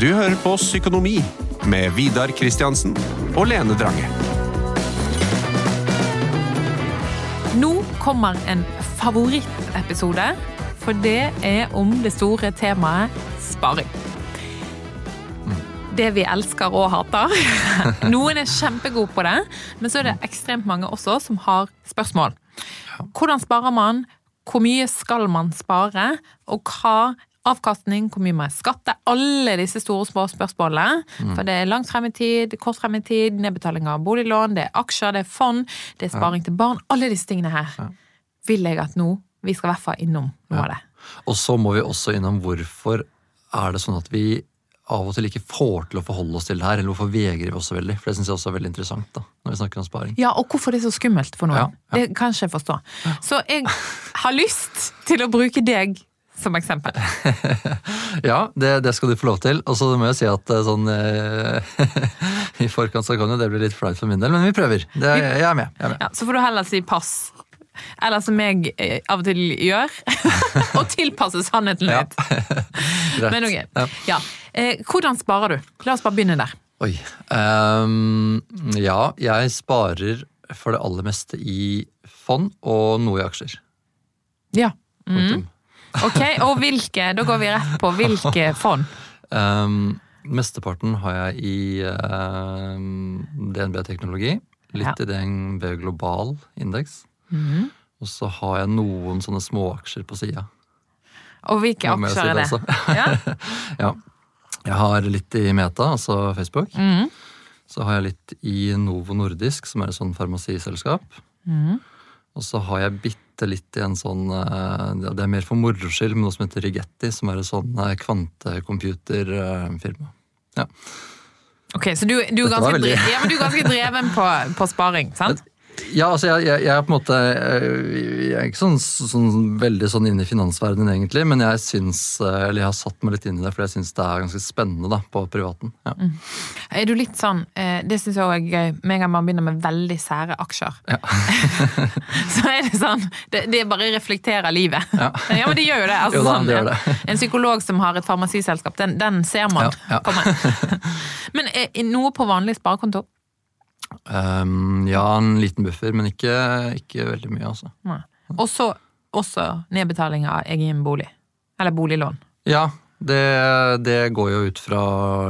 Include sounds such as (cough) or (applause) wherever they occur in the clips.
Du hører på Psykonomi med Vidar Kristiansen og Lene Drange. Nå kommer en favorittepisode, for det er om det store temaet sparing. Det vi elsker og hater. (laughs) Noen er kjempegode på det, men så er det ekstremt mange også som har spørsmål. Hvordan sparer man? Hvor mye skal man spare? Og hva avkastning, hvor mye må jeg skatte? Alle disse store små spørsmålene. For det er langt frem i tid, kort frem i tid, nedbetaling av boliglån, det er aksjer, det er fond, det er sparing til barn. Alle disse tingene her vil jeg at nå vi skal i hvert fall innom noe av det. Og så må vi også innom hvorfor er det sånn at vi av og til ikke får til å forholde oss til det her, eller hvorfor vegrer vi oss så veldig? For det syns jeg også er veldig interessant, da, når vi snakker om sparing. Ja, og hvorfor det er så skummelt for noen. Ja, ja. Det kan ikke jeg forstå. Så jeg har lyst til å bruke deg som eksempel. (laughs) Ja, det, det skal du få lov til. Og så må jeg si at eh, sånn eh, (laughs) I forkant så kan jo det bli litt flaut for min del, men vi prøver. Det, jeg er med. Jeg er med. Ja, så får du heller si pass. Eller som jeg eh, av og til gjør. (laughs) og tilpasse sannheten litt. Ja. Men ok. Ja. Hvordan sparer du? La oss bare begynne der. Oi. Um, ja, jeg sparer for det aller meste i fond og noe i aksjer. Ja. Punktum. Ok, og hvilke? Da går vi rett på hvilke fond. Um, mesteparten har jeg i ehm, DNB Teknologi. Litt Ja. i DNB Global Indeks. Mhm. Og så har jeg noen sånne småaksjer på sida. Og hvilke si aksjer er det? det? Ja? (laughs) Ja. Jeg har litt i Meta, altså Facebook. Mhm. Så har jeg litt i Novo Nordisk, som er et sånn farmasiselskap. Mhm. Og så har jeg bitte litt i en sånn eh, ja, Det er mer for moro skyld, men noe som heter Rigetti, som er et sånn eh, kvantecomputerfirma. Ja. Ok, så du, du, er ganske, veldig- dre- ja, men du er ganske dreven på, på sparing, (laughs) sant? Ja, altså jeg, jeg, jeg er på en måte eh, Jeg er ikke sånn, sånn veldig sånn inne i finansverdenen egentlig, men jeg syns eh, Eller jeg har satt meg litt inn i det, for jeg syns det er ganske spennende da, på privaten. Ja. Er du litt sånn, eh, det syns jeg også er gøy, med en gang man begynner med veldig sære aksjer. Ja. (laughs) så er det sånn, det, det bare reflekterer livet. (laughs) Ja. men det gjør jo det. Altså, Jo da, sånn, det gjør det. (laughs) En psykolog som har et farmasiselskap, den, den ser man Ja, ja. komme. men er, er noe på vanlig sparekonto? Um, ja, en liten buffer, men ikke, ikke veldig mye, altså. Og så også nedbetaling av egen bolig. Eller boliglån. Ja, det, det går jo ut fra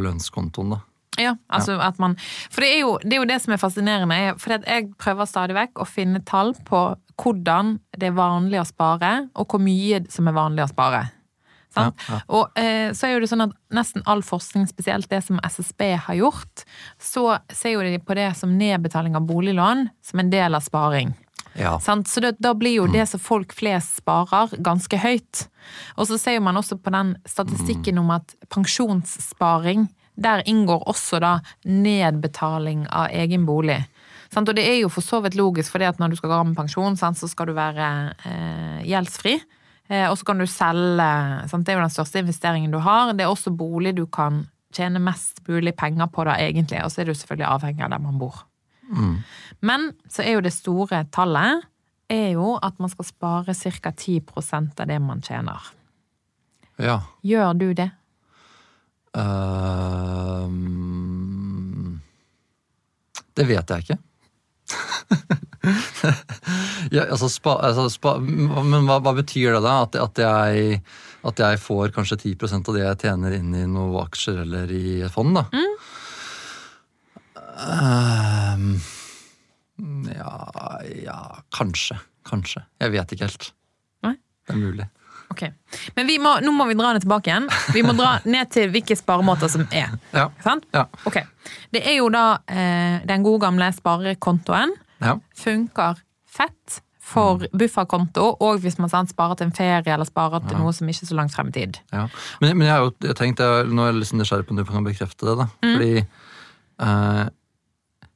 lønnskontoen, da. Ja, altså at man For det er jo det, er jo det som er fascinerende. For jeg prøver stadig vekk å finne tall på hvordan det er vanlig å spare, og hvor mye som er vanlig å spare. Ja, ja. Og eh, så er jo det sånn at nesten all forskning, spesielt det som SSB har gjort, så ser jo de på det som nedbetaling av boliglån som en del av sparing. Ja. Sant? Så det, da blir jo det som folk flest sparer, ganske høyt. Og så ser man også på den statistikken om at pensjonssparing, der inngår også da nedbetaling av egen bolig. Sant? Og det er jo for så vidt logisk, for når du skal gå av med pensjon, så skal du være eh, gjeldsfri. Eh, og så kan du selge sant? Det er jo den største investeringen du har. Det er også bolig du kan tjene mest mulig penger på da, egentlig. Og så er du selvfølgelig avhengig av der man bor. Men så er jo det store tallet er jo at man skal spare ca. 10% av det man tjener. ja. Gjør du det? Uh, det vet jeg ikke. (laughs) (laughs) ja, altså, spa, altså spa, men hva, hva betyr det da? At, at, jeg, at jeg får kanskje 10% av det jeg tjener inn i noen aksjer eller i et fond, da? Ehm, ja, ja Kanskje. Kanskje. Jeg vet ikke helt. Nei? Det er mulig. Ok. Men vi må, nå må vi dra det tilbake igjen. Vi må dra ned til hvilke sparemåter som er. Ja. Sant? Ja. Ok. Det er jo da eh, den gode gamle sparekontoen. Ja. Funker fett for bufferkonto, og hvis man sant, sparer til en ferie eller sparer til noe som ikke er så langt frem i tid. Ja. Men, men jeg har jo jeg tenkt, jeg, nå er jeg litt nysgjerrig på om du kan bekrefte det. da. Fordi eh,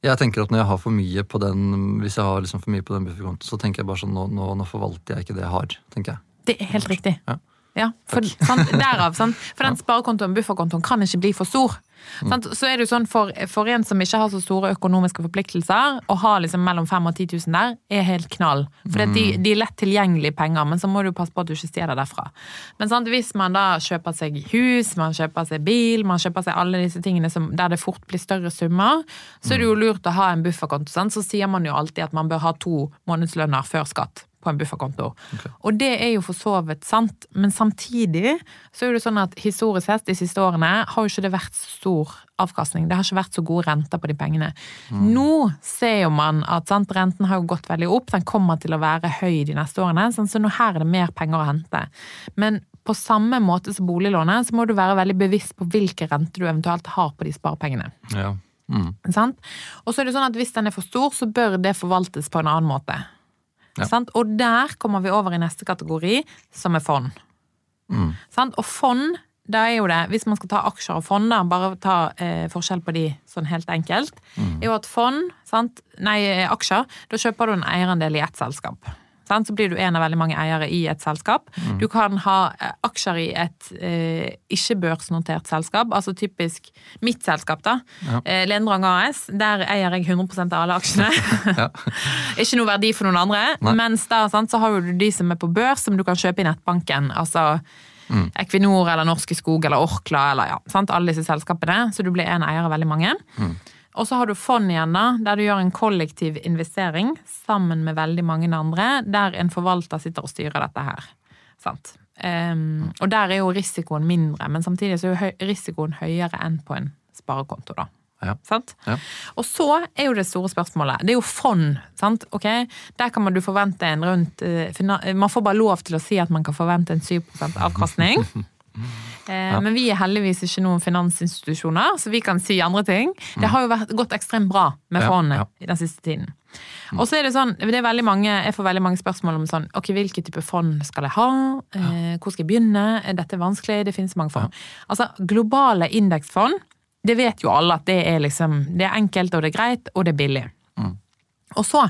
jeg tenker at når jeg har for mye på den hvis jeg har liksom for mye på den bufferkontoen, så tenker jeg bare sånn, nå, nå, nå forvalter jeg ikke det jeg har. tenker jeg. Det er helt riktig. Ja. Ja, for, sant, derav, (laughs) sant? for den sparekontoen, bufferkontoen, kan ikke bli for stor. Sant? Så er det jo sånn for, for en som ikke har så store økonomiske forpliktelser, å ha liksom mellom 5 og 10 000 der, er helt knall. For de, de er lett tilgjengelige penger, men så må du passe på at du ikke stjeler derfra. Men sant? hvis man da kjøper seg hus, man kjøper seg bil, man kjøper seg alle disse tingene som, der det fort blir større summer, så er det jo lurt å ha en bufferkonto. Sant? Så sier man jo alltid at man bør ha to månedslønner før skatt på en bufferkonto. Og det er jo for så vidt sant, men samtidig så er det sånn at historisk sett de siste årene har jo ikke det vært stor avkastning. Det har ikke vært så gode renter på de pengene. Nå ser jo man at sant, renten har jo gått veldig opp, den kommer til å være høy de neste årene, sånn, så nå her er det mer penger å hente. Men på samme måte som boliglånet, så må du være veldig bevisst på hvilke renter du eventuelt har på de sparepengene. Ja. Mm. Og så er det sånn at hvis den er for stor, så bør det forvaltes på en annen måte. Ja. Sant? Og der kommer vi over i neste kategori, som er fond. Mm. Sant? Og fond, da er jo det, hvis man skal ta aksjer og fond, da, bare ta eh, forskjell på de sånn helt enkelt, er jo at fond, sant? nei, eh, aksjer, da kjøper du en eierandel i ett selskap. Sant? Så blir du en av veldig mange eiere i et selskap. Du kan ha eh, aksjer i et eh, ikke-børsnotert selskap, altså typisk mitt selskap, da. Ja. Eh, Lendrang AS. Der eier jeg 100% av alle aksjene. (laughs) (laughs) Ikke noe verdi for noen andre. Nei. Mens da sant, så har du de som er på børs, som du kan kjøpe i nettbanken. Altså Mm. Equinor eller Norske Skog eller Orkla eller ja, sant, alle disse selskapene. Så du blir en eier av veldig mange. Mm. Og så har du fond igjen, da, der du gjør en kollektiv investering sammen med veldig mange andre, der en forvalter sitter og styrer dette her. Sant? Um, og der er jo risikoen mindre, men samtidig så er jo risikoen høyere enn på en sparekonto, da. Ja. Sant? Ja. Og så er jo det store spørsmålet. Det er jo fond. sant? Ok? Der kan man du forvente en rundt eh, Man får bare lov til å si at man kan forvente en 7% avkastning. (laughs) Eh, Men vi er heldigvis ikke noen finansinstitusjoner, så vi kan si andre ting. Det har jo vært, gått ekstremt bra med Ja, ja. i den siste tiden. Og så er det sånn, det er mange, Jeg får veldig mange spørsmål om sånn, ok, hvilke type fond skal jeg ha? Eh, hvor skal jeg begynne? Er dette vanskelig? Det finnes mange fond. Altså, Globale indeksfond, det vet jo alle at det er liksom, det er enkelt, og det er greit, og det er billig. Mm. Og så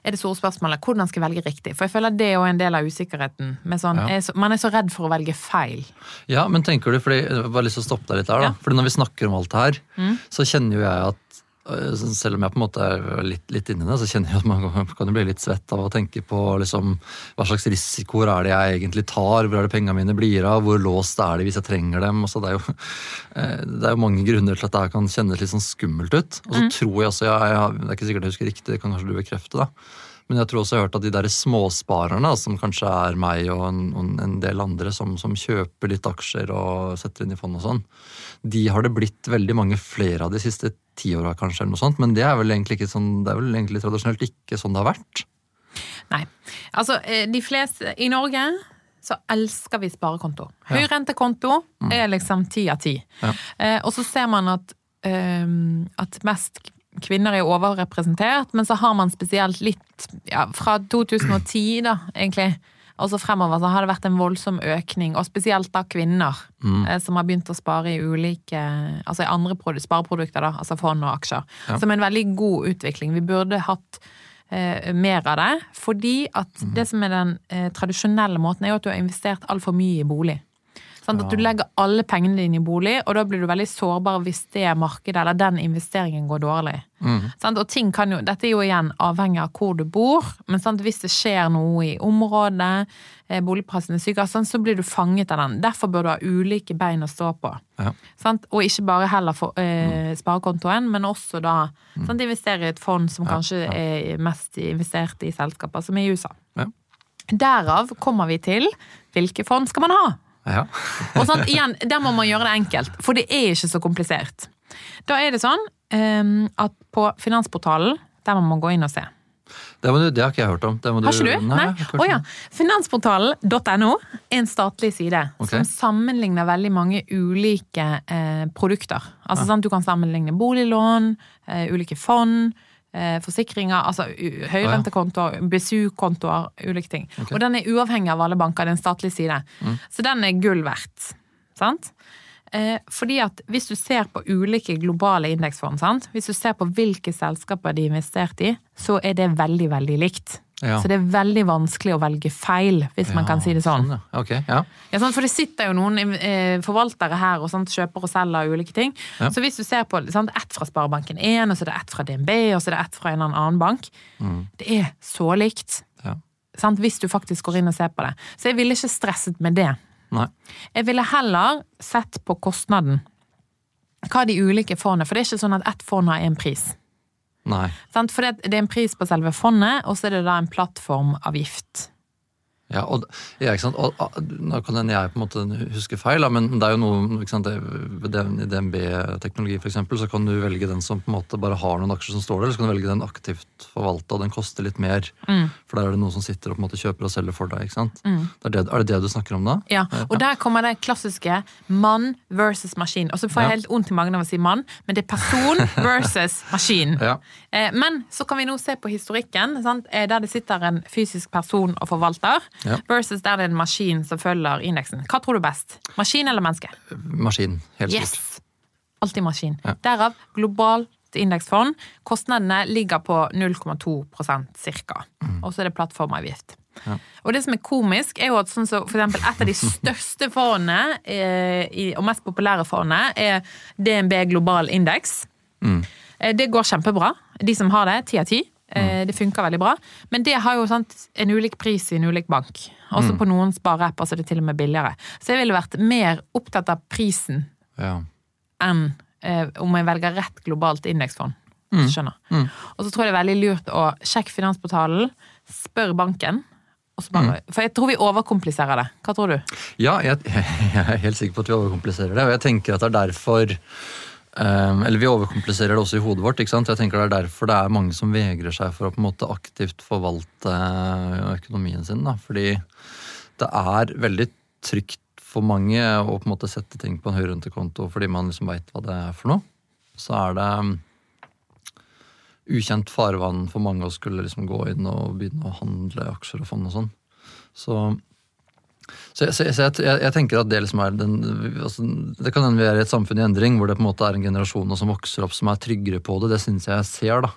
er det store spørsmålet hvordan skal jeg velge riktig? For jeg føler det er en del av usikkerheten. Med sånn, Ja. er så, man er så redd for å velge feil. Ja, men tenker du, fordi, jeg har lyst til å stoppe deg litt der, da. Ja. Fordi når vi snakker om alt det her, så kjenner jo jeg at selv om jeg på en måte er litt, litt inni det, så kjenner jeg at man kan- bli litt svett av å tenke på liksom, hva slags risikoer er det jeg egentlig tar, hvor er det pengene mine blir av, hvor låst er de hvis jeg trenger dem. Altså, det, er jo, (laughs) eh, det er jo mange grunner til at det kan kjennes litt sånn skummelt ut. Og så tror jeg også, jeg, jeg, det er ikke sikkert jeg husker riktig, det kan kanskje du bekrefte, da. Men jeg tror også jeg har hørt at de der småsparerne, som kanskje er meg og en, og en del andre som, som kjøper litt aksjer og setter inn i fond og sånn, de har det blitt veldig mange flere av de siste ti åra, kanskje, eller noe sånt. Men det er vel egentlig ikke sånn, det er vel egentlig tradisjonelt ikke sånn det har vært. Nei. Altså, eh, de fleste I Norge så elsker vi sparekonto. Høyrentekonto er liksom ti av ti. Ja. Eh, og så ser man at, eh, at mest kvinner er overrepresentert, men så har man spesielt litt ja, Fra 2010, da, egentlig, og så fremover, så har det vært en voldsom økning, og spesielt da kvinner, mm. som har begynt å spare i ulike Altså i andre spareprodukter, da, altså fond og aksjer. Ja. Som en veldig god utvikling. Vi burde hatt eh, mer av det. Fordi at det som er den eh, tradisjonelle måten, er jo at du har investert altfor mye i bolig. Sånn at du legger alle pengene dine i bolig, og da blir du veldig sårbar hvis det markedet eller den investeringen går dårlig. Sant? Og ting kan jo, Dette er jo igjen avhengig av hvor du bor, men sånn, hvis det skjer noe i området, eh, boligprisene er syke, sånn, så blir du fanget av den. Derfor bør du ha ulike bein å stå på. Ja. Sant? Og ikke bare heller for eh, sparekontoen, men også da sant? investere i et fond som kanskje er mest investert i selskaper, som er i USA. Ja. Derav kommer vi til hvilke fond skal man ha? Ja. (laughs) Og sånn, igjen, Der må man gjøre det enkelt, for det er ikke så komplisert. Da er det sånn um, at på Finansportalen, der må man gå inn og se. Det, du, det har ikke jeg hørt om. Har ikke du? Nei. nei. Å ja. Finansportalen.no er en statlig side okay. som sammenligner veldig mange ulike eh, produkter. Altså sånn, Du kan sammenligne boliglån, eh, ulike fond, forsikringer, altså høyrentekontoer, BSU-kontoer, ulike ting. Okay. Og den er uavhengig av alle banker, det er en statlig side. Så den er gull verdt. Sant? Eh, fordi at hvis du ser på ulike globale indeksfond, sant? hvis du ser på hvilke selskaper de har investert i, så er det veldig, veldig likt. Ja. Så det er veldig vanskelig å velge feil, hvis man kan si det sånn. ja. okay, ja. Ja, for det sitter jo noen eh, forvaltere her og sånt, kjøper og selger ulike ting. Ja. Så hvis du ser på sant, ett fra Sparebanken1, og så er det ett fra DNB, og så er det ett fra en eller annen bank Det er så likt. ja. Sant, hvis du faktisk går inn og ser på det. Så jeg ville ikke stresset med det. Nei. Jeg ville heller sett på kostnaden. Hva de ulike fondene For det er ikke sånn at ett fond har én pris. Nei. For det, er en pris på selve fondet, og så er det da en plattformavgift. Ja, og, ja, ikke sant? Og, nå kan hende jeg på en måte huske feil, men det er jo noe ikke sant? det- I DNB-teknologi for eksempel, så kan du velge den som på en måte bare har noen aksjer som står der, eller så kan du velge den aktivt forvalta, og den koster litt mer. For der er det noen som sitter og på en måte kjøper og selger for deg. ikke sant? Mm. er, det, er det det du snakker om da? Ja, og der kommer det klassiske mann versus maskin. Og så får jeg Ja. helt vondt i magen av å si mann, men det er person (laughs) versus maskin. Ja. Eh, Men så kan vi nå se på historikken, sant? Eh, der det sitter en fysisk person og forvalter, Ja. versus der det er en maskin som følger indeksen. Hva tror du best? Maskin eller menneske? Maskin. Helt sikkert. Yes! Alltid maskin. Ja. Derav globalt indeksfond. Kostnadene ligger på 0,2% cirka. Og så er det plattformavgift. Ja. Og det som er komisk, er jo at sånn så for et av de største fondene, eh, og mest populære fondene, er DNB global indeks. Eh, Det går kjempebra. De som har det, ti av ti. Eh, Det funker veldig bra. Men det har jo sant, en ulik pris i en ulik bank. Også på noen spareapper så er det til og med billigere. Så jeg ville vært mer opptatt av prisen Ja. enn eh, om jeg velger rett globalt indeksfond. Skjønner. Og så tror jeg det er veldig lurt å sjekke Finansportalen, spør banken. Bare, For jeg tror vi overkompliserer det. Hva tror du? Ja, jeg, (laughs) jeg er helt sikker på at vi overkompliserer det. Og jeg tenker at det er derfor ehm, Eller vi overkompliserer det også i hodet vårt. ikke sant? Jeg tenker Det er derfor det er mange som vegrer seg for å på en måte aktivt forvalte eh, økonomien sin. da, Fordi det er veldig trygt for mange å på en måte sette ting på en høyrentekonto fordi man liksom veit hva det er for noe. Så er det mm, ukjent farvann for mange å skulle liksom gå inn og begynne å handle aksjer og fond og sånn. Så så, jeg, så, jeg, så jeg, jeg, tenker at det liksom er den altså, Det kan hende vi er i et samfunn i endring hvor det på en måte er en generasjon som vokser opp som er tryggere på det. Det syns jeg jeg ser, da.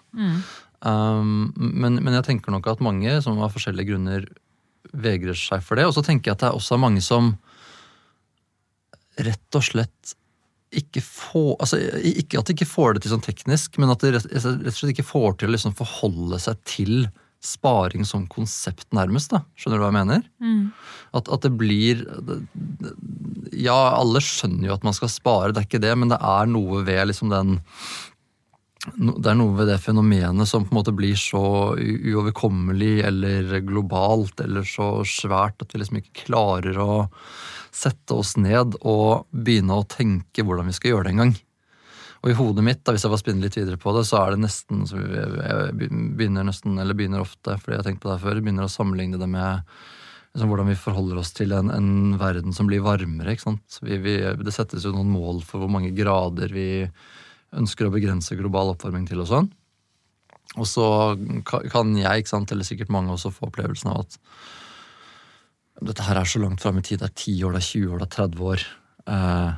Um, men, men jeg tenker nok at mange som av forskjellige grunner vegrer seg for det. Og så tenker jeg at det er også mange som rett og slett ikke får altså, Ikke at de ikke får det til sånn teknisk, men at de rett, rett og slett ikke får til å liksom forholde seg til sparing som konsept, nærmest. da. Skjønner du hva jeg mener? At, at det blir Ja, alle skjønner jo at man skal spare, det er ikke det, men det er noe ved liksom den det er noe ved det fenomenet som på en måte blir så uoverkommelig eller globalt eller så svært at vi liksom ikke klarer å sette oss ned og begynne å tenke hvordan vi skal gjøre det en gang. Og i hodet mitt, da, hvis jeg får spinne litt videre på det, så er det nesten så jeg begynner nesten, eller begynner ofte, fordi jeg har tenkt på det før, begynner å sammenligne det med liksom, hvordan vi forholder oss til en, en verden som blir varmere. ikke sant? Vi, vi, det settes jo noen mål for hvor mange grader vi ønsker å begrense global oppvarming til og sånn. Og så kan jeg, ikke sant, eller sikkert mange også, få opplevelsen av at dette her er så langt fram i tid. Det er 10 år, det er 20 år, det er 30 år. Eh,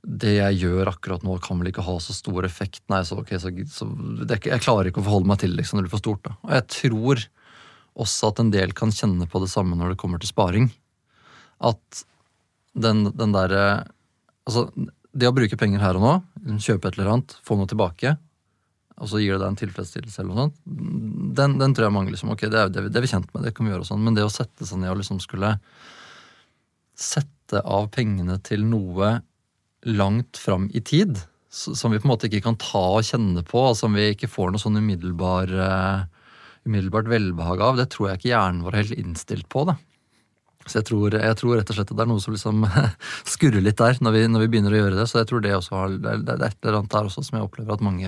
det jeg gjør akkurat nå, kan vel ikke ha så stor effekt. Nei, så okay, så, så det, Jeg klarer ikke å forholde meg til liksom, når det blir for stort. Da. Og jeg tror også at en del kan kjenne på det samme når det kommer til sparing. At den, den derre Altså, det å bruke penger her og nå, kjøpe et eller annet, få noe tilbake, og så gir det deg en tilfredsstillelse eller noe sånt, den, den tror jeg mange liksom Ok, det er, det, det er vi kjent med, det kan vi gjøre og sånn, men det å sette seg ned og liksom skulle sette av pengene til noe langt fram i tid, som vi på en måte ikke kan ta og kjenne på, og som vi ikke får noe sånn umiddelbar, eh, umiddelbart velbehag av, det tror jeg ikke hjernen vår er helt innstilt på. da. Så jeg tror, jeg tror rett og slett at det er noe som liksom (laughs) skurrer litt der når vi, når vi begynner å gjøre det. Så jeg tror det også har, det er et eller annet der også som jeg opplever at mange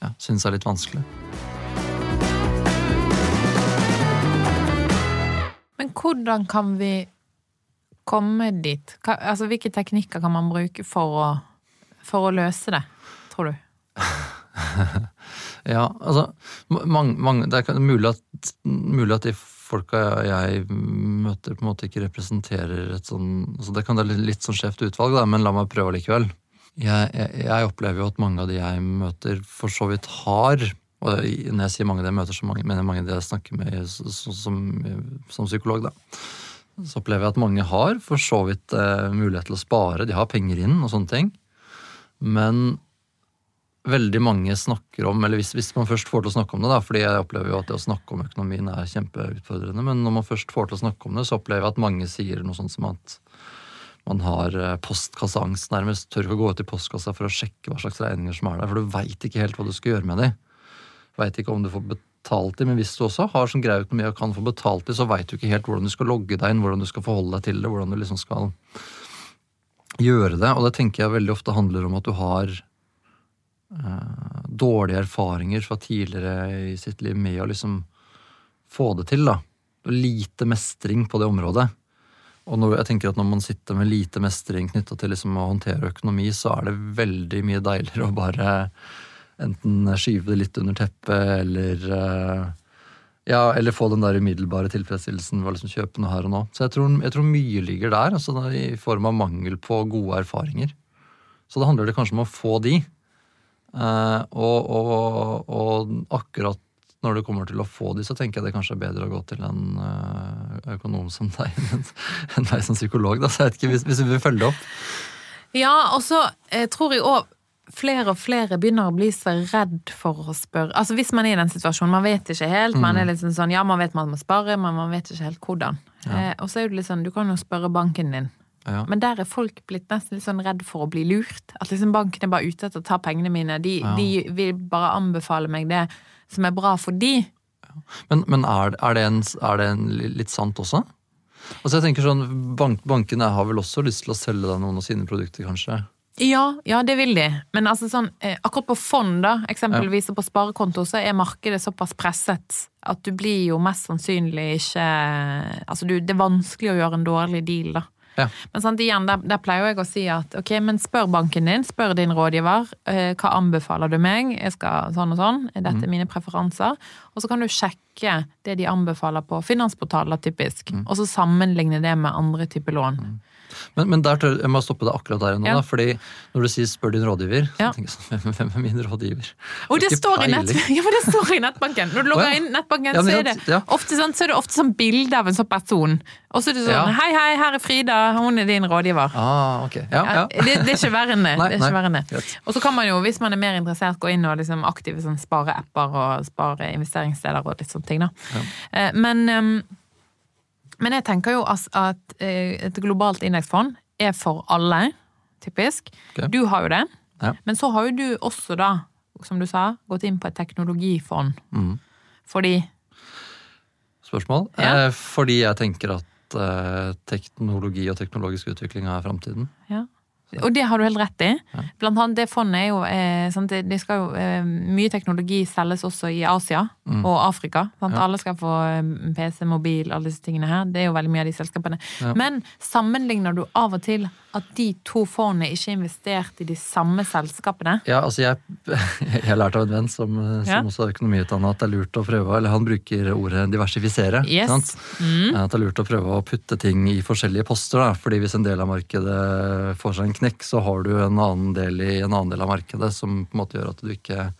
ja, syns er litt vanskelig. Men hvordan kan vi komme dit? Hva, altså, hvilke teknikker kan man bruke for å, for å løse det, tror du? (laughs) Ja, altså mange, mange, Det er mulig at, mulig at de folka jeg møter, på en måte ikke representerer et sånn altså Det kan være litt, sånn skjevt utvalg, da, men la meg prøve likevel. Jeg, jeg, jeg opplever jo at mange av de jeg møter, for så vidt har Og når jeg sier mange av de jeg møter, så mange, mener jeg mange av de jeg snakker med som, som psykolog, da. Så opplever jeg at mange har for så vidt eh, mulighet til å spare. De har penger inn og sånne ting. Men veldig mange snakker om, eller hvis, hvis man først får til å snakke om det, da, fordi jeg opplever jo at det å snakke om økonomien er kjempeutfordrende, men når man først får til å snakke om det, så opplever jeg at mange sier noe sånt som at man har eh, postkasseangst nærmest, tør ikke å gå ut i postkassa for å sjekke hva slags regninger som er der, for du veit ikke helt hva du skal gjøre med de. Veit ikke om du får betalt de, men hvis du også har sånn grei økonomi og kan få betalt i, så veit du ikke helt hvordan du skal logge deg inn, hvordan du skal forholde deg til det, hvordan du liksom skal gjøre det. Og det tenker jeg veldig ofte handler om at du har eh, dårlige erfaringer fra tidligere i sitt liv med å liksom få det til, da. Lite mestring på det området. Og når, jeg tenker at når man sitter med lite mestring knytta til liksom å håndtere økonomi, så er det veldig mye deiligere å bare enten skyve det litt under teppet, eller eh, ja, eller få den der umiddelbare tilfredsstillelsen ved å liksom kjøpe noe her og nå. Så jeg tror, jeg tror mye ligger der, altså i form av mangel på gode erfaringer. Så da handler det kanskje om å få de. Eh, og, og, og akkurat når det kommer til å få de, så tenker jeg det kanskje er bedre å gå til en eh, økonom som deg (laughs) enn enn meg som psykolog. Da. Så jeg vet ikke, hvis, hvis du vil følge opp. Ja, og så eh, tror jeg òg flere og flere begynner å bli så redd for å spørre. Altså Hvis man er i den situasjonen, man vet ikke helt. Man er litt sånn, ja, man vet man må spare, men man vet ikke helt hvordan. Eh, og så er det litt sånn, du kan jo spørre banken din. Ja. Men der er folk blitt nesten litt sånn redd for å bli lurt. At liksom banken er bare ute etter å ta pengene mine. De, Ja. de vil bare anbefale meg det som er bra for de. Men, men er, er, det en, er det en litt sant også? Altså jeg tenker sånn, bank, Bankene har vel også lyst til å selge deg noen av sine produkter, kanskje? Ja, ja, det vil de. Men altså sånn, eh, akkurat på fond, da, eksempelvis og på sparekonto, så er markedet såpass presset at du blir jo mest sannsynlig ikke Altså, du, det er vanskelig å gjøre en dårlig deal, da. Ja. Men sant, igjen, der, der pleier jeg å si at ok, men spør banken din, spør din rådgiver. eh, hva anbefaler du meg? Jeg skal sånn og sånn. Dette Er mine preferanser? Og så kan du sjekke det de anbefaler på finansportaler, typisk. Og så sammenligne det med andre typer lån. Men, men der tror jeg må stoppe deg akkurat der nå, Ja. da, fordi når du sier 'spør din rådgiver', så Ja. tenker jeg sånn, (laughs) hvem, hvem er min rådgiver? Og det står, i nett, (laughs) ja, men det står i nettbanken! Når du logger oh, inn nettbanken, så, er det ofte sånn, så er det ofte sånn bilde av en sånn person. Og så er det sånn. 'Hei, hei, her er Frida. Hun er din rådgiver'. Ah, ok. Ja, Ja, ja. det, det er ikke verre enn det. (laughs) Nei, det, er ikke verre enn det. Og så kan man jo, hvis man er mer interessert, gå inn og liksom aktive sånn spareapper og spare investeringssteder og litt sånne ting. da. Eh, Men, ehm, men jeg tenker jo at eh, et globalt indeksfond er for alle, typisk. Okay. Du har jo det. Ja. Men så har jo du også da, som du sa, gått inn på et teknologifond. Mm. Fordi Spørsmål? Ja. Eh, fordi jeg tenker at eh, teknologi og teknologisk utvikling er framtiden. Ja. Og det har du helt rett i. Blant annet det fondet er jo eh, det, det jo, eh, Mye teknologi selges også i Asia og Afrika. Ja. Alle skal få eh, PC, mobil, alle disse tingene her. Det er jo veldig mye av de selskapene. Ja. Men sammenligner du av og til at de to fondene ikke investerte investert i de samme selskapene? Ja, altså jeg, (laughs) jeg har lært av en venn som, eh, som Ja. også er økonomiutdanna at det er lurt å prøve, eller han bruker ordet diversifisere. Yes. sant? Mm. At det er lurt å prøve å putte ting i forskjellige poster. Da. fordi hvis en del av markedet får seg en knekk, så har du en annen del i en annen del av markedet som på en måte gjør at du ikke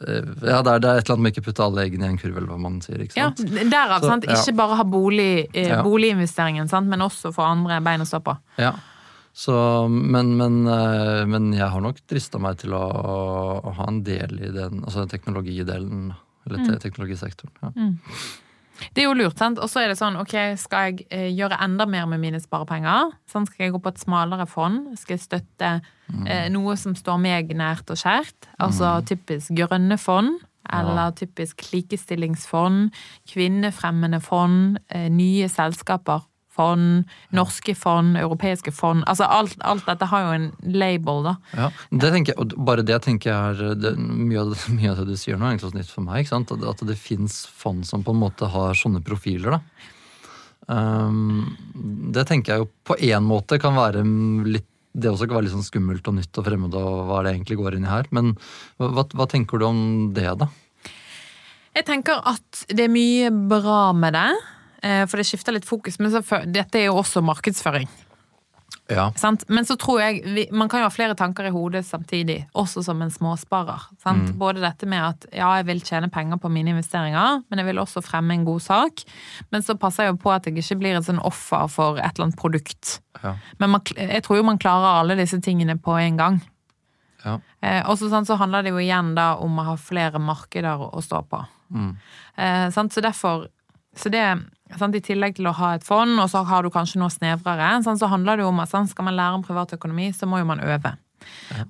Ja, det er, det er et eller annet med ikke putte alle eggene i en kurv, eller hva man sier. ikke Ja, sant? derav. Så, sant? ja. Ikke bare ha bolig, eh, Ja. boliginvesteringen, sant? men også få andre bein å stå på. Ja. Så, men, men, eh, men jeg har nok drista meg til å, å ha en del i den, altså teknologidelen. Eller Mm. teknologisektoren. Ja. Det er jo lurt, sant? Og så er det sånn, ok, skal jeg eh, gjøre enda mer med mine sparepenger? Sånn, skal jeg gå på et smalere fond? Skal jeg støtte eh, noe som står meg nært og kjært? Altså typisk grønne fond, eller typisk likestillingsfond, kvinnefremmende fond, eh, nye selskaper, fond, norske fond, europeiske fond. Altså alt, alt dette har jo en label, da. Ja, det tenker jeg, og bare det tenker jeg er det, mye, av det, (laughs) mye av det du sier nå, er egentlig nytt for meg. ikke sant? At, at det fins fond som på en måte har sånne profiler. da. Um, det tenker jeg jo på én måte kan være litt det også kan være litt sånn skummelt og nytt og fremmed, og hva det egentlig går inn i her. Men hva, hva tenker du om det, da? Jeg tenker at det er mye bra med det, for det skifter litt fokus. Men så, dette er jo også markedsføring. Ja. Sant? Men så tror jeg vi, Man kan jo ha flere tanker i hodet samtidig, også som en småsparer. Sant? Mm. Både dette med at ja, jeg vil tjene penger på mine investeringer, men jeg vil også fremme en god sak. Men så passer jeg jo på at jeg ikke blir et sånn offer for et eller annet produkt. Ja. Men man, jeg tror jo man klarer alle disse tingene på en gang. Ja. Eh, og så, så handler det jo igjen da om å ha flere markeder å, stå på. Mm. Eh, sant? Så derfor så det, I tillegg til å ha et fond, og så har du kanskje noe snevrere, så handler det jo om at skal man lære om privatøkonomi, så må jo man øve.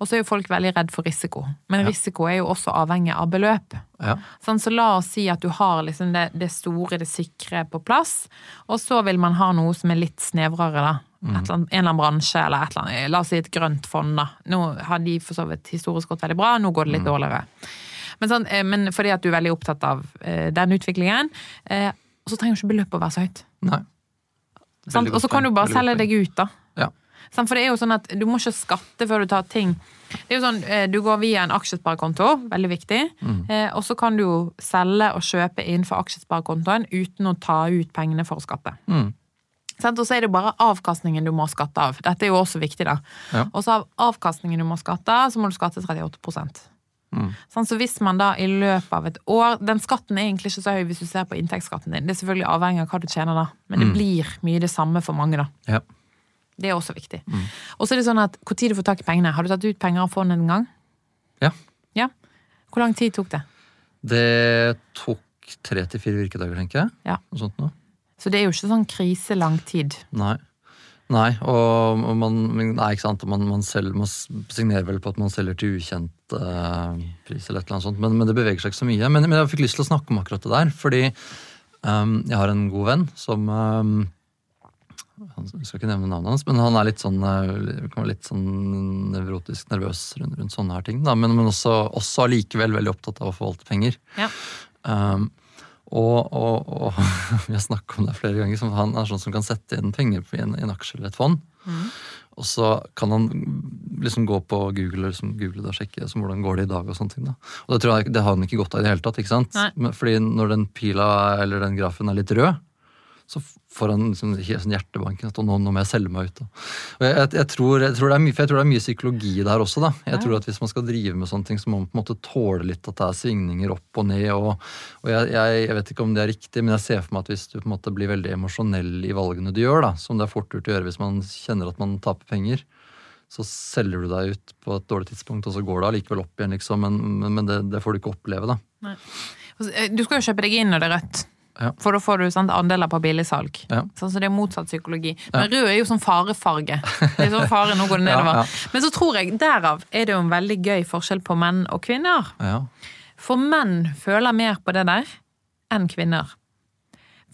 Og så er jo folk veldig redd for risiko. Men Ja. risiko er jo også avhengig av beløp. Ja. Sånn, så la oss si at du har liksom det, det store, det sikre på plass, og så vil man ha noe som er litt snevrere, da. Eller annet, en eller annen bransje, eller et eller annet, la oss si et grønt fond, da. Nå har de for så vidt historisk gått veldig bra, nå går det litt dårligere. Men, sånn, eh, men fordi at du er veldig opptatt av eh, den utviklingen, eh, og så trenger jo ikke beløpet å være så høyt. Nei. Og så kan du bare selge deg ut, da. Ja. For det er jo sånn at du må ikke skatte før du tar ting. Det er jo sånn, eh, Du går via en aksjesparekonto, veldig viktig, Mm. eh, og så kan du jo selge og kjøpe innenfor aksjesparekontoen uten å ta ut pengene for å skatte. Mm. Og så er det bare avkastningen du må skatte av. Dette er jo også viktig, da. Ja. Og så av avkastningen du må skatte av, så må du skatte 38 Mm. Sånn, Så hvis man da i løpet av et år Den skatten er egentlig ikke så høy hvis du ser på inntektsskatten din. Det er selvfølgelig avhengig av hva du tjener da, men det blir mye det samme for mange, da. Ja. Det er også viktig. Og så er det sånn at hvor tid du får tak i pengene. Har du tatt ut penger av fondet en gang? Ja. Ja. Hvor lang tid tok det? Det tok tre til fire virkedager, tenker jeg. Ja. Noe sånt noe. Så det er jo ikke sånn kriselang tid. Nei. Nei, og man, nei, ikke sant, man, man, selger, man signerer vel på at man selger til ukjent eh, pris, eller et eller annet sånt, men, men det beveger seg ikke så mye. Men, men jeg fikk lyst til å snakke om akkurat det der, fordi um, jeg har en god venn som um, han jeg skal ikke nevne navnet hans, men han er litt sånn, eh, litt sånn nevrotisk nervøs rundt, rundt sånne her ting. Da. Men, men også, også allikevel veldig opptatt av å forvalte penger. Ja. Um, og, og, og (laughs) vi har snakket om det flere ganger, som han er sånn som kan sette inn penger i en, en aksje eller et fond. Og så kan han liksom gå på Google og liksom google det og sjekke liksom, hvordan går det i dag. Og sånne ting da. Og det, tror jeg, det har han ikke godt av i det hele tatt. ikke sant? Nei. Men, fordi når den pila eller den grafen er litt rød, så får han liksom sånn hjertebanken at nå, nå må jeg selge meg ut. Jeg, jeg, jeg, tror, tror det mye, for jeg tror det er mye psykologi der også. da. Jeg Ja. tror at Hvis man skal drive med sånne ting, så må man på en måte tåle litt at det er svingninger opp og ned. og, og jeg, jeg, vet ikke om det er riktig, men jeg ser for meg at hvis du på en måte blir veldig emosjonell i valgene du gjør, da, som det er fort gjort å gjøre hvis man kjenner at man taper penger, så selger du deg ut på et dårlig tidspunkt, og så går det allikevel opp igjen, liksom. Men, men, men det, det får du ikke oppleve, da. Nei. eh, Du skal jo kjøpe deg inn når det er rødt. Ja. For da får du sant, andeler på billigsalg. Ja. Sånn, så det er motsatt psykologi. Men rød er jo sånn farefarge. Det er sånn fare, nå går (laughs) det nedover. Ja. Men så tror jeg, derav er det jo en veldig gøy forskjell på menn og kvinner. Ja. For menn føler mer på det der enn kvinner.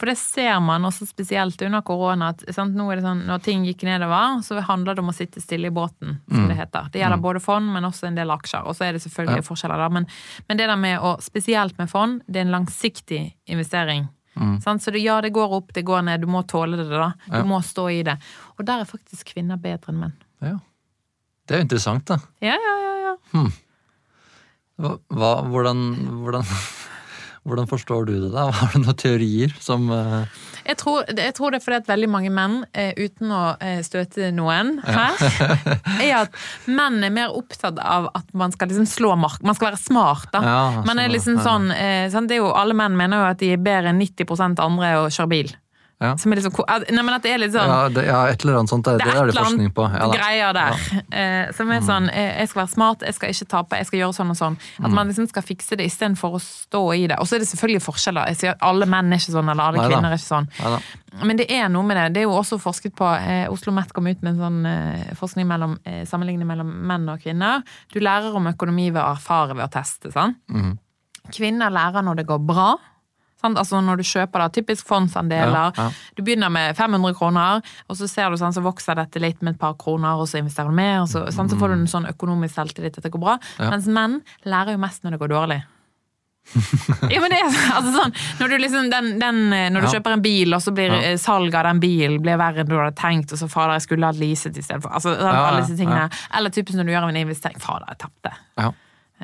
For det ser man også spesielt under korona. at sant, nå er det sånn, Når ting gikk nedover, så handler det om å sitte stille i båten, som det heter. Det gjelder både fond, men også en del aksjer. Og så er det selvfølgelig Ja. forskjeller der. Men, men det der med å, spesielt med fond, det er en langsiktig investering. Sant? Så det, ja, det går opp, det går ned. Du må tåle det, da. Du Ja. må stå i det. Og der er faktisk kvinner bedre enn menn. ja. Det er jo interessant, da. Ja, ja, ja. ja. Hmm. hva, hvordan, hvordan, hvordan forstår du det, da? (laughs) Har du noen teorier som uh... Jeg tror, jeg tror det er fordi at veldig mange menn, uh, uten å uh, støte noen her, (laughs) er at menn er mer opptatt av at man skal liksom slå mark. Man skal være smart, da. Ja, man er sånn, liksom ja. sånn, sant? det er jo, Alle menn mener jo at de er bedre enn 90% andre å kjøre bil. Ja. Som er liksom, ko- nei, men at det er litt sånn ja, det, ja, et eller annet sånt. Det, det det er er et det forskning på. Ja, greier der. Eh, som er sånn eh, Jeg skal være smart, jeg skal ikke tape, jeg skal gjøre sånn og sånn. At Mm. man liksom skal fikse det istedenfor å stå i det. Og så er det selvfølgelig forskjeller. Jeg sier at Alle menn er ikke sånn, eller alle Neida. kvinner er ikke sånn. Ja. Men det er noe med det. Det er jo også forsket på eh, Oslo Met kom ut med en sånn eh, forskning mellom eh, sammenligning mellom menn og kvinner. Du lærer om økonomi ved å erfare ved å teste. sant? Mm. Kvinner lærer når det går bra. Sant? Altså Når du kjøper da, typisk fondsandeler. Ja, ja. Du begynner med 500 kroner, og så ser du sånn, så vokser dette litt med et par kroner, og så investerer du mer, og så, sånn, så får du en sånn økonomisk selvtillit at det går bra. Ja. Mens menn lærer jo mest når det går dårlig. ja, men det er altså sånn, når du, liksom, den, den, når du Ja. kjøper en bil, og så blir Ja. eh, salget av den bilen blir verre enn du hadde tenkt, og så fader, jeg skulle hatt leaset i stedet for altså, sånn, Ja, alle disse tingene. Eller typisk når du gjør en investering. Fader, jeg tapte.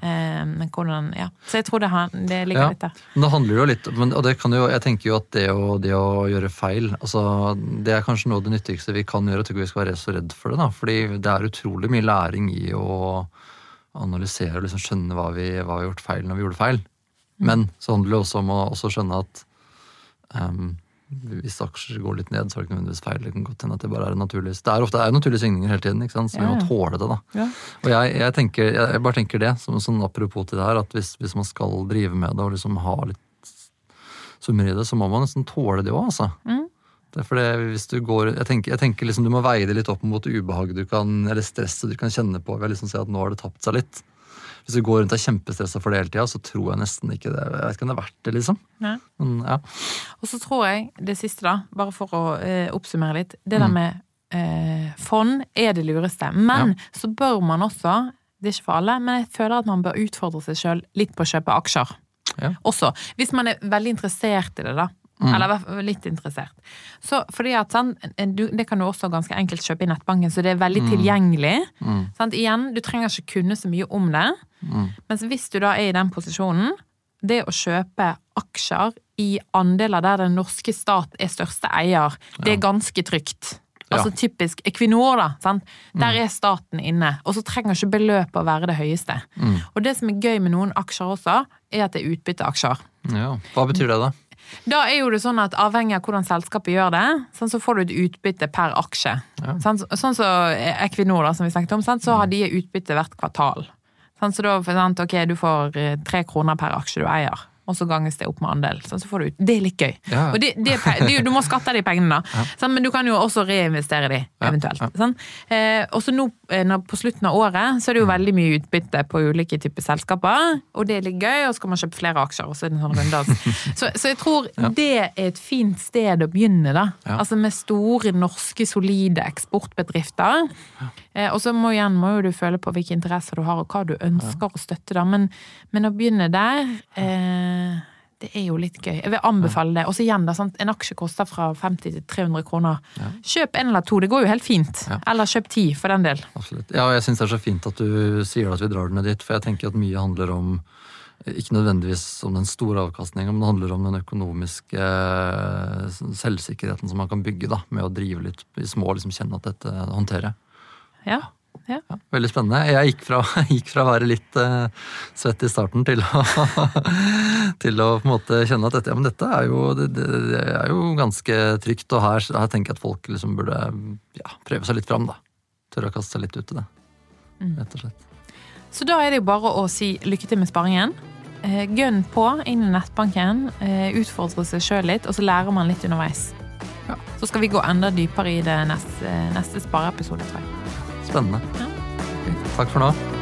Eh, men hvordan, ja. Så jeg tror det, det ligger Ja. litt der. Men det handler jo litt men, Og det kan jo, jeg tenker jo at det å, det å gjøre feil altså, Det er kanskje noe av det nyttigste vi kan gjøre. Ikke vi skal være så redd for det. da, fordi det er utrolig mye læring i å analysere og liksom skjønne hva vi, hva vi har gjort feil når vi gjorde feil. Men så handler det også om å også skjønne at ehm, hvis aksjer går litt ned, så er det ikke nødvendigvis feil. Det kan godt hende at det bare er naturlig Det er ofte det er naturlige svingninger hele tiden, så vi Ja, må tåle det. da. Ja. Og jeg, jeg, tenker, jeg, bare tenker det, som sånn apropos til det her, at hvis, hvis man skal drive med det og liksom ha litt summer i det, så må man nesten tåle det òg, altså. Mm. Det er fordi hvis du går, jeg tenker, jeg tenker liksom Du må veie det litt opp mot ubehaget du kan, eller stresset du kan kjenne på ved å liksom se at nå har det tapt seg litt. Hvis du går rundt og er kjempestressa for det hele tida, så tror jeg nesten ikke det. Jeg vet ikke om det er verdt det, liksom. Men, ja. Og så tror jeg det siste, da, bare for å eh, oppsummere litt, det der Mm. med eh, fond er det lureste. Men så bør man også, det er ikke for alle, men jeg føler at man bør utfordre seg sjøl litt på å kjøpe aksjer. Ja. Også. Hvis man er veldig interessert i det, da. Mm. Eller litt interessert. Så fordi at sant, du, Det kan du også ganske enkelt kjøpe i nettbanken, så det er veldig tilgjengelig. Mm. Sant? Igjen, du trenger ikke kunne så mye om det. Mm. Mens hvis du da er i den posisjonen, det å kjøpe aksjer i andeler der den norske stat er største eier, det er ganske trygt. Altså typisk Equinor, da. Sant? Der er staten inne. Og så trenger ikke beløpet å være det høyeste. Mm. Og det som er gøy med noen aksjer også, er at det er utbytteaksjer. ja. Hva betyr det, da? Da er jo det sånn at avhengig av hvordan selskapet gjør det, sånn så får du et utbytte per aksje. Ja. Sånn, som som Equinor, da, som vi snakket om, sånn, så har de utbytte hvert kvartal. Sånn, så da sant, ok, du får eh, tre kroner per aksje du eier, og så ganges det opp med andel. Sånn, så får du ut. Det er litt gøy. Ja. Og det, det, er du må skatte de pengene, da. Sånn, men du kan jo også reinvestere de, eventuelt. Sånn. Eh, og så nå eh, på slutten av året, så er det jo veldig mye utbytte på ulike typer selskaper, og det er litt gøy, og så kan man kjøpe flere aksjer, og så er det en sånn runddans. (laughs) så, så jeg tror det er et fint sted å begynne, da. Altså med store, norske, solide eksportbedrifter. Eh, og så må, igjen, må jo du føle på hvilke interesser du har, og hva du ønsker å støtte, da. Men, men å begynne der eh, det er jo litt gøy. Jeg vil anbefale det. Og så igjen, da, sant? en aksje koster fra 50 til 300 kroner. Kjøp en eller to, det går jo helt fint. Ja. Eller kjøp ti, for den del. Absolutt. Ja, og jeg syns det er så fint at du sier at vi drar den ned dit, for jeg tenker at mye handler om ikke nødvendigvis om den store avkastningen, men det handler om den økonomiske eh, selvsikkerheten som man kan bygge da, med å drive litt i små, liksom kjenne at dette håndterer jeg. Ja. ja. Ja, veldig spennende. Jeg gikk fra, (laughs) gikk fra å være litt uh, svett i starten til å, (laughs) til å kjenne at dette, ja, men dette er jo, det, det, er jo ganske trygt. Og her, her tenker jeg at folk liksom burde ja, prøve seg litt fram. da. Tørre å kaste seg litt ut i det. Rett og slett. Så da er det jo bare å si lykke til med sparingen. Eh, Gønn på inn i nettbanken, eh, utfordre seg sjøl litt, og så lærer man litt underveis. Ja. Så skal vi gå enda dypere i det neste, neste spareepisode, tror jeg. Spennende. Takk for nå.